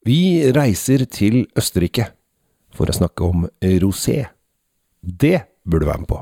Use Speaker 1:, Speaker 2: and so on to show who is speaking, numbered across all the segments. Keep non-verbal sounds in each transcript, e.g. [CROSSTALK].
Speaker 1: Vi reiser til Østerrike for å snakke om rosé. Det burde du være med på.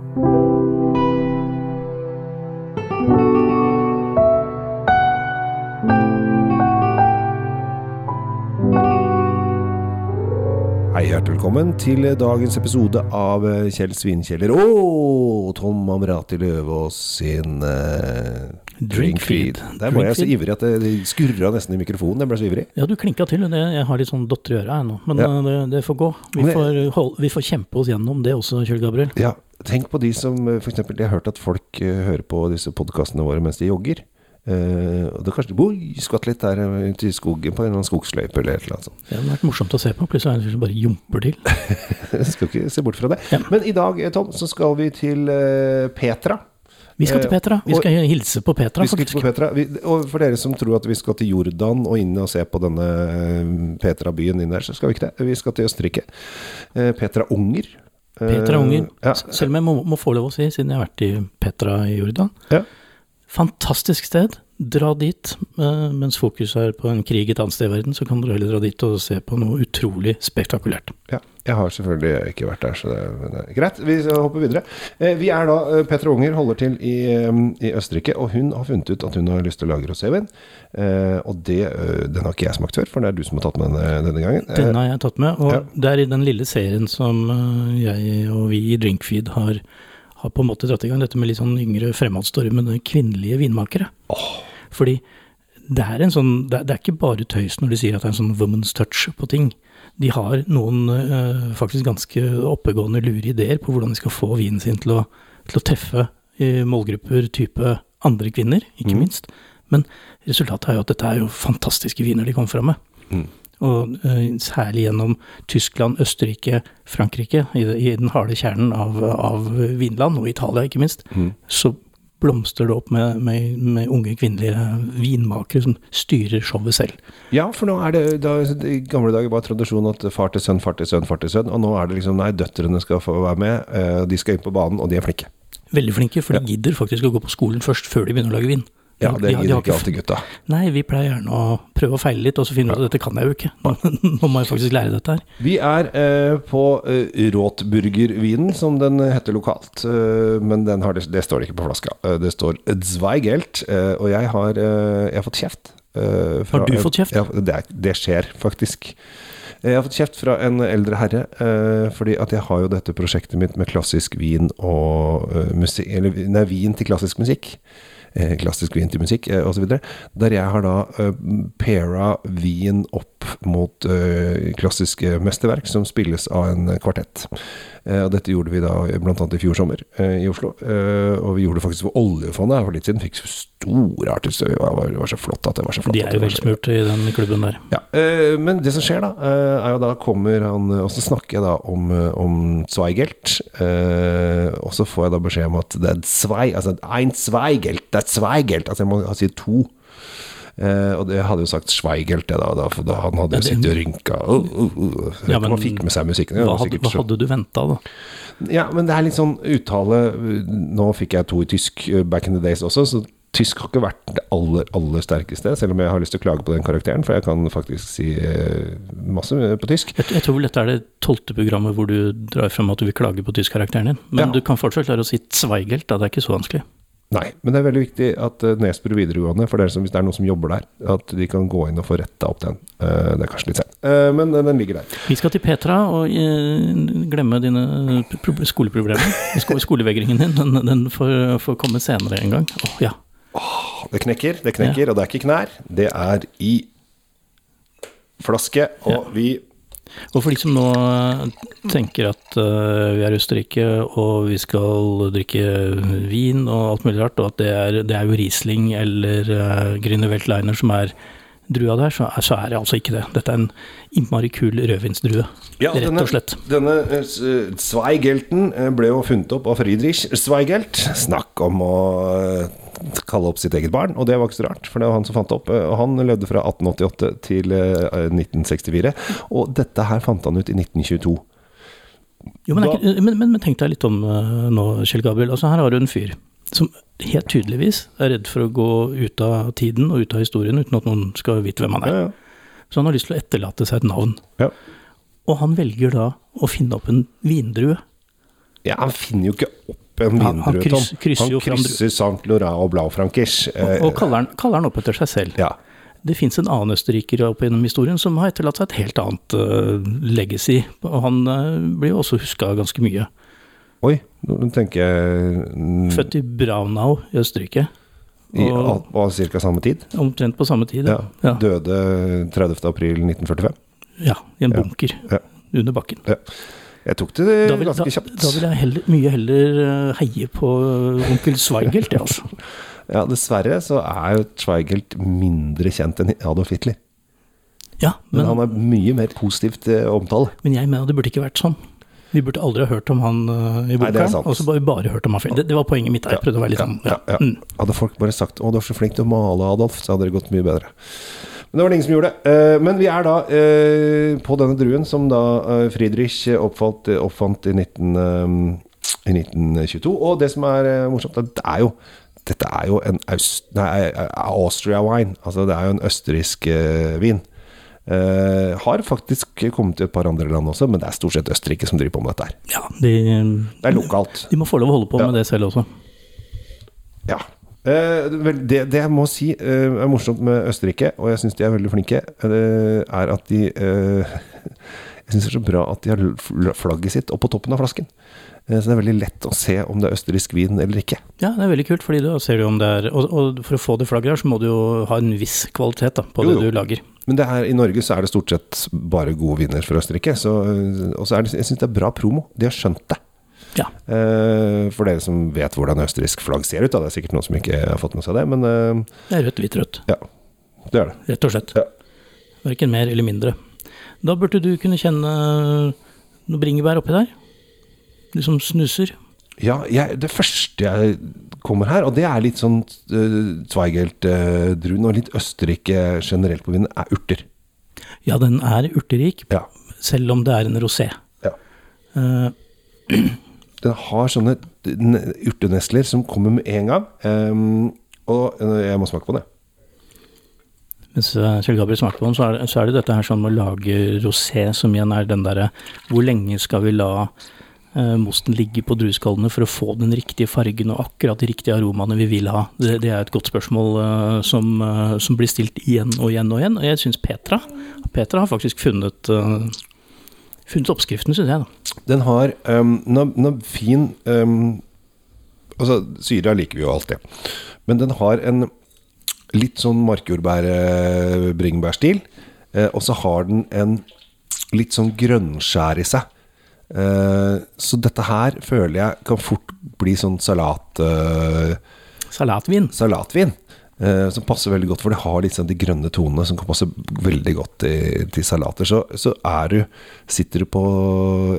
Speaker 1: Hei, hjertelig velkommen til dagens episode av Kjell Svinkjeller og Tom Amrati Løvaas sin uh,
Speaker 2: Drinkfeed.
Speaker 1: Der var jeg så ivrig at det skurra nesten i mikrofonen. Jeg ble så ivrig.
Speaker 2: Ja, du klinka til. Det, jeg har litt sånn dotter i øra her nå, men
Speaker 1: Ja.
Speaker 2: eh, det, det får gå. Vi
Speaker 1: det-
Speaker 2: får, hold, vi får kjempe oss gjennom det også, Kjell Gabriel.
Speaker 1: Ja, tenk på de som f.eks. for eksempel, Jeg har hørt at folk eh, hører på disse podkastene våre mens de jogger. Uh, og det kanskje Oi, skvatt litt der eh, ute i skogen på en eller annen skogsløype eller et eller annet sånt.
Speaker 2: Det hadde vært morsomt å se på. Plutselig er det som bare jumper til. [LAUGHS]
Speaker 1: Skal ikke se bort fra det.
Speaker 2: Ja.
Speaker 1: Men i dag, eh, Tom, så skal vi til eh, Petra.
Speaker 2: Vi skal til
Speaker 1: Eh,
Speaker 2: Petra. Vi
Speaker 1: og-
Speaker 2: skal hilse på Petra,
Speaker 1: Vi skal
Speaker 2: faktisk.
Speaker 1: til Petra. Vi, og for dere som tror at vi skal til Jordan og inn og se på denne eh, Petra-byen inn der, så skal vi ikke det. Vi skal til Østerrike. Eh, Petra Unger.
Speaker 2: Petra Unger.
Speaker 1: Ja.
Speaker 2: Selv om jeg må, må få lov å si, siden jeg har vært i Petra i Jordan.
Speaker 1: Ja.
Speaker 2: Fantastisk sted. Dra dit. eh, mens fokuset er på en krig et annet sted i verden, så kan dere heller dra dit og se på noe utrolig spektakulært.
Speaker 1: Ja, jeg har selvfølgelig ikke vært der, så det, det er greit. Vi hopper videre. Eh, vi er da eh, Petra Unger holder til i, i Østerrike, og hun har funnet ut at hun har lyst til å lage rosévin. Og det, den har ikke jeg smakt før, for det er du som har tatt med den denne gangen.
Speaker 2: Den har jeg tatt med, og
Speaker 1: ja.
Speaker 2: det er i den lille serien som jeg og vi i Drinkfeed har, har på en måte dratt i gang, dette med litt sånn yngre fremadstormende kvinnelige vinmakere. Fordi det er en sånn, det er, ikke bare tøys når de sier at det er en sånn woman's touch på ting. De har noen øh, faktisk ganske oppegående, lure ideer på hvordan de skal få vinen sin til å, til å treffe øh, målgrupper type andre kvinner, ikke
Speaker 1: mm.
Speaker 2: minst. Men resultatet er jo at dette er jo fantastiske viner de kommer fram med.
Speaker 1: Mm.
Speaker 2: Og eh, særlig gjennom Tyskland, Østerrike, Frankrike, i, i den harde kjernen av, av Vinland, og Italia ikke minst,
Speaker 1: Mm.
Speaker 2: så blomstrer det opp med, med, med unge kvinnelige vinmakere som styrer showet selv.
Speaker 1: Ja, for nå er det da, I gamle dager var tradisjonen at far til sønn, far til sønn, far til sønn. Og nå er det liksom nei, døtrene skal få være med. eh, de skal inn på banen, og de er flinke.
Speaker 2: Veldig flinke, for de gidder faktisk å gå på skolen først før de begynner å lage vin.
Speaker 1: Ja, det
Speaker 2: de
Speaker 1: gidder ikke alltid gutta.
Speaker 2: Nei, vi pleier gjerne å prøve å feile litt, og så finne ut at dette kan jeg jo ikke. [LAUGHS] Nå, må jeg faktisk lære dette her.
Speaker 1: Vi er eh, på eh, Råtburgervinen, som den heter lokalt. Eh, men den har det, det står ikke på flaska. Eh, det står Zweigelt, eh, og jeg har, eh, jeg har fått kjeft. fra
Speaker 2: Har du fått kjeft?
Speaker 1: Ja, det, det skjer faktisk. Jeg har fått kjeft fra en eldre herre, fordi at jeg har jo dette prosjektet mitt med klassisk vin og musikk Eller nei, vin til klassisk musikk. Eh, klassisk vin til musikk eh, osv. Der jeg har da eh, paira vin opp mot eh, klassiske mesterverk som spilles av en kvartett. Eh, og dette gjorde vi da bl.a. i fjor sommer eh, i Oslo. Eh, og vi gjorde det faktisk for oljefondet for litt siden. Fikk store artister. Det var, det var så flott at det var så flott.
Speaker 2: De er jo velsmurt i den klubben der.
Speaker 1: ja, men det som skjer da, er jo da kommer han Og så snakker jeg da om, om Zweigelt. og så får jeg da beskjed om at det er Zwei, altså ein Zweigelt, det er Zweigelt. Altså jeg må si to. Eh, og det hadde jo sagt Schweigelt, det da, da, for da han hadde jo
Speaker 2: Ja,
Speaker 1: sittet og rynka. Uh, uh, uh.
Speaker 2: Ja, men
Speaker 1: man fikk med seg musikken.
Speaker 2: Hva hadde, hva hadde du venta, da?
Speaker 1: ja, men det er litt sånn uttale Nå fikk jeg to i tysk uh, back in the days også, så tysk har ikke vært det aller, aller sterkeste, selv om jeg har lyst til å klage på den karakteren, for jeg kan faktisk si uh, masse på tysk.
Speaker 2: Jeg, jeg tror vel dette er det tolvte programmet hvor du drar frem at du vil klage på tyskkarakteren din. Men
Speaker 1: Ja.
Speaker 2: du kan fortsatt klare å si Zweigelt, da. Det er ikke så vanskelig.
Speaker 1: Nei, men det er veldig viktig at uh, Nesbru videregående, for dere som, hvis det er noen som jobber der, at de kan gå inn og få retta opp den. Uh, det er kanskje litt sent, uh, men den ligger der.
Speaker 2: Vi skal til Petra og eh, glemme dine skoleproblemer. [LAUGHS] Sko skolevegringen din, den, den får, får komme senere en gang. Åh, ja.
Speaker 1: Det knekker, det knekker, og det er ikke knær. Det er i flaske, og vi
Speaker 2: Og for de som nå eh, tenker at eh, vi er i Østerrike og vi skal drikke vin og alt mulig rart, og at det er, det er jo Riesling eller uh, Grüner som er drua der, så er, så er det altså ikke det. Dette er en innmari kul rødvinsdrue,
Speaker 1: Ja,
Speaker 2: rett
Speaker 1: denne-
Speaker 2: og slett.
Speaker 1: Denne eh, eh, Zweigelten eh, ble jo funnet opp av Friedrich Zweigelt. Snakk om å eh, kalle opp sitt eget barn, og det var ikke så rart, for det var han som fant det opp. Eh, Han levde fra 1888 til eh, 1964, og dette her fant han ut i 1922.
Speaker 2: Jo, men, ikke, men, men, men tenk deg litt om eh, nå, Kjell Gabriel. Altså, her har du en fyr som helt tydeligvis er redd for å gå ut av tiden og ut av historien uten at noen skal vite hvem han er.
Speaker 1: Ja, ja.
Speaker 2: Så han har lyst til å etterlate seg et navn.
Speaker 1: Ja.
Speaker 2: Og han velger da å finne opp en vindrue.
Speaker 1: Ja, han finner jo ikke opp en
Speaker 2: Han- han
Speaker 1: vindrue, Tom. Han
Speaker 2: fram
Speaker 1: krysser Saint Laurent og Blaufrankers.
Speaker 2: Og, og kaller, han, kaller han opp etter seg selv.
Speaker 1: ja.
Speaker 2: Det fins en annen østerriker opp gjennom historien som har etterlatt seg et helt annet uh, legacy. Og han uh, blir jo også huska ganske mye.
Speaker 1: Oi, nå tenker jeg
Speaker 2: Født i Braunau i Østerrike.
Speaker 1: i
Speaker 2: Og
Speaker 1: al- ca. samme tid.
Speaker 2: omtrent på samme tid.
Speaker 1: Ja.
Speaker 2: Ja,
Speaker 1: Døde 30. april 1945.
Speaker 2: ja i en bunker
Speaker 1: Ja.
Speaker 2: under bakken.
Speaker 1: Jeg tok det
Speaker 2: vil, da,
Speaker 1: ganske kjapt.
Speaker 2: da vil jeg heller, mye heller eh, heie på eh, onkel Zweigelt, jeg, altså. [LAUGHS]
Speaker 1: Ja, dessverre så er jo Zweigelt mindre kjent enn Adolf Hitler.
Speaker 2: Ja,
Speaker 1: Men,
Speaker 2: men,
Speaker 1: han er mye mer positivt eh, omtale.
Speaker 2: men jeg mener det burde ikke vært sånn. Vi burde aldri ha hørt om han i
Speaker 1: boka,
Speaker 2: og så bare, bare hørt om han før. Det, det var poenget mitt. Jeg prøvde å være litt sånn
Speaker 1: ja,
Speaker 2: ja.
Speaker 1: ja.
Speaker 2: Mm.
Speaker 1: Hadde folk bare sagt 'Å, du er så flink til å male, Adolf', så hadde det gått mye bedre. Men det var det ingen som gjorde. det Men vi er da eh, på denne druen som da eh, Friedrich oppfant, oppfant i, 19, eh, i 1922. Og det som er eh, morsomt, det er jo dette er jo en Aust, nei, Austria wine. Altså det er jo en østerriksk eh, vin. Uh, har faktisk kommet til et par andre land også, men det er stort sett Østerrike som driver på med dette her.
Speaker 2: Ja, de,
Speaker 1: Det er lokalt.
Speaker 2: de må få lov å holde på
Speaker 1: Ja.
Speaker 2: med det selv også.
Speaker 1: Ja. Eh, det, det jeg må si eh, er morsomt med Østerrike, og jeg syns de er veldig flinke, eh, er at de [LAUGHS] Jeg syns det er så bra at de har flagget sitt oppå toppen av flasken. Så det er veldig lett å se om det er østerriksk vin eller ikke.
Speaker 2: Ja, det er veldig kult, fordi da ser du om det er og, og for å få det flagget her, så må du jo ha en viss kvalitet da, på
Speaker 1: Jo,
Speaker 2: det
Speaker 1: jo.
Speaker 2: du lager.
Speaker 1: Men det her, i Norge så er det stort sett bare gode viner fra Østerrike. Så, og så er det, jeg syns det er bra promo. De har skjønt det.
Speaker 2: Ja.
Speaker 1: Uh, for dere som vet hvordan østerriksk flagg ser ut, da. det er sikkert noen som ikke har fått med seg det, men uh,
Speaker 2: Det er rødt, hvitt, rødt.
Speaker 1: ja. Det er det.
Speaker 2: Rett og slett.
Speaker 1: Ja.
Speaker 2: Verken mer eller mindre. Da burde du kunne kjenne noe bringebær oppi der. Du som snuser.
Speaker 1: Ja, jeg, det første jeg kommer her, og det er litt sånn uh, Zweigelt-druen og litt Østerrike generelt på vinen, er urter.
Speaker 2: Ja, den er urterik,
Speaker 1: Ja.
Speaker 2: selv om det er en rosé.
Speaker 1: ja.
Speaker 2: Eh, [CLEARS THROAT]
Speaker 1: Den har sånne urtenesler som kommer med en gang. Um, og eh, jeg må smake på det.
Speaker 2: mens eh, Kjell Gabriel smakte på den, så er, så er det dette her sånn med å lage rosé, som igjen er den derre Hvor lenge skal vi la eh, mosten ligge på drueskallene for å få den riktige fargen og akkurat de riktige aromaene vi vil ha? Det, det er et godt spørsmål eh, som, eh, som blir stilt igjen og igjen og igjen. Og jeg syns Petra Petra har faktisk funnet, eh, funnet oppskriften, syns jeg. da.
Speaker 1: Den har um, noe, har fin um, Altså, syra liker vi jo alltid. Men den har en litt sånn markjordbær-bringebærstil. Eh, og så har den en litt sånn grønnskjær i seg. Eh, så dette her føler jeg kan fort bli sånn salat, eh,
Speaker 2: Salatvin.
Speaker 1: salatvin. Eh, som passer veldig godt, for det har sånn de grønne tonene som kan passe veldig godt til, til salater. Så, så er du Sitter du på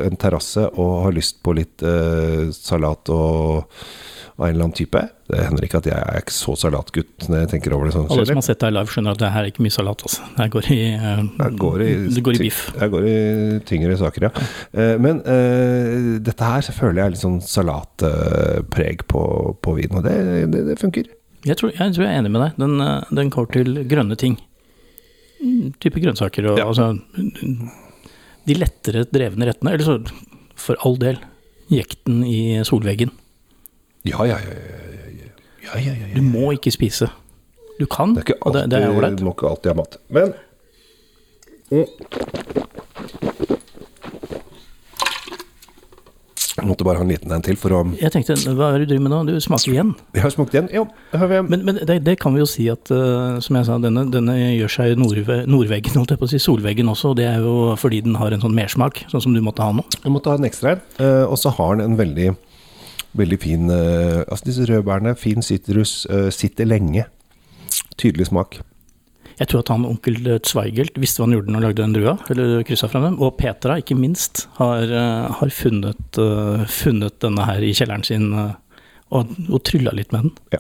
Speaker 1: en terrasse og har lyst på litt uh, salat og av en eller annen type Det hender ikke at jeg er ikke så salatgutt når jeg tenker over det sånn.
Speaker 2: Alle som har sett deg live, skjønner at det her er ikke mye salat. Altså. Det går i, eh,
Speaker 1: Jeg går i,
Speaker 2: det går i biff.
Speaker 1: Det går i tyngre saker, ja. Eh, Men eh, dette her føler jeg litt sånn salatpreg på, på vinen, og det, det, det funker.
Speaker 2: Jeg tror, jeg tror jeg er enig med deg. Den, eh, den går til grønne ting. Mm, Type grønnsaker og
Speaker 1: Ja.
Speaker 2: altså De lettere drevne rettene. Eller så, for all del, jekten i solveggen.
Speaker 1: Ja, ja, ja. ja, ja, ja. ja, ja, ja, ja.
Speaker 2: Du må ikke spise. Du kan,
Speaker 1: Det er ikke
Speaker 2: og det, det er ålreit.
Speaker 1: du må ikke alltid ha mat. Men mm. Måtte bare ha en liten en til for å
Speaker 2: Jeg tenkte, hva er det du driver med nå? Du smaker igjen.
Speaker 1: Jeg har smakt igjen. Jo, det har vi.
Speaker 2: Men, men det, det kan vi jo si at, uh, som jeg sa, denne, denne gjør seg nordve, nordveggen, holdt jeg på å si, solveggen også. Og det er jo fordi den har en sånn mersmak, sånn som du måtte ha nå.
Speaker 1: Du måtte ha en ekstra en. Uh, og så har den en veldig Veldig fin uh, Altså disse rødbærene, fin sitrus, sitter lenge. Tydelig smak.
Speaker 2: Jeg tror at han onkel Zweigelt visste hva han gjorde når han lagde den drua, eller kryssa fra dem. Og Petra, ikke minst, har, eh, har funnet, eh, funnet denne her i kjelleren sin eh, og, og trylla litt med den.
Speaker 1: Ja.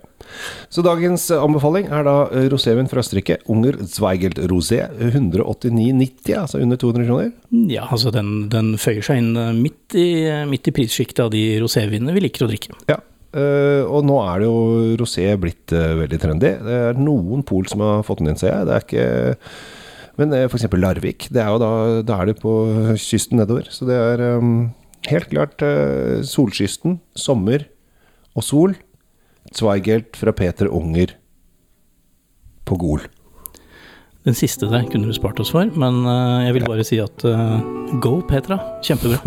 Speaker 1: Så dagens eh, anbefaling er da eh, rosévin fra Østerrike. Unger Zweigelt Rosé. 189,90, altså under 200 kroner.
Speaker 2: Ja, altså den, den føyer seg inn eh, midt i, midt i prissjiktet av de rosévinene vi liker å drikke.
Speaker 1: Ja, eh, og nå er det jo rosé blitt uh, veldig trendy. Det er noen pol som har fått den inn, ser jeg. Det er ikke Men uh, for eksempel Larvik, det er jo da, da er det på kysten nedover. Så det er um, helt klart uh, Solkysten, sommer og sol. Zweigelt fra Peter Unger på Gol.
Speaker 2: Den siste der kunne du spart oss for, men eh, jeg vil bare si at eh, go, Petra. Kjempebra.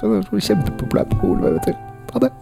Speaker 2: [LAUGHS]
Speaker 1: Kjempepopulær på Gol, vet du. Ha det.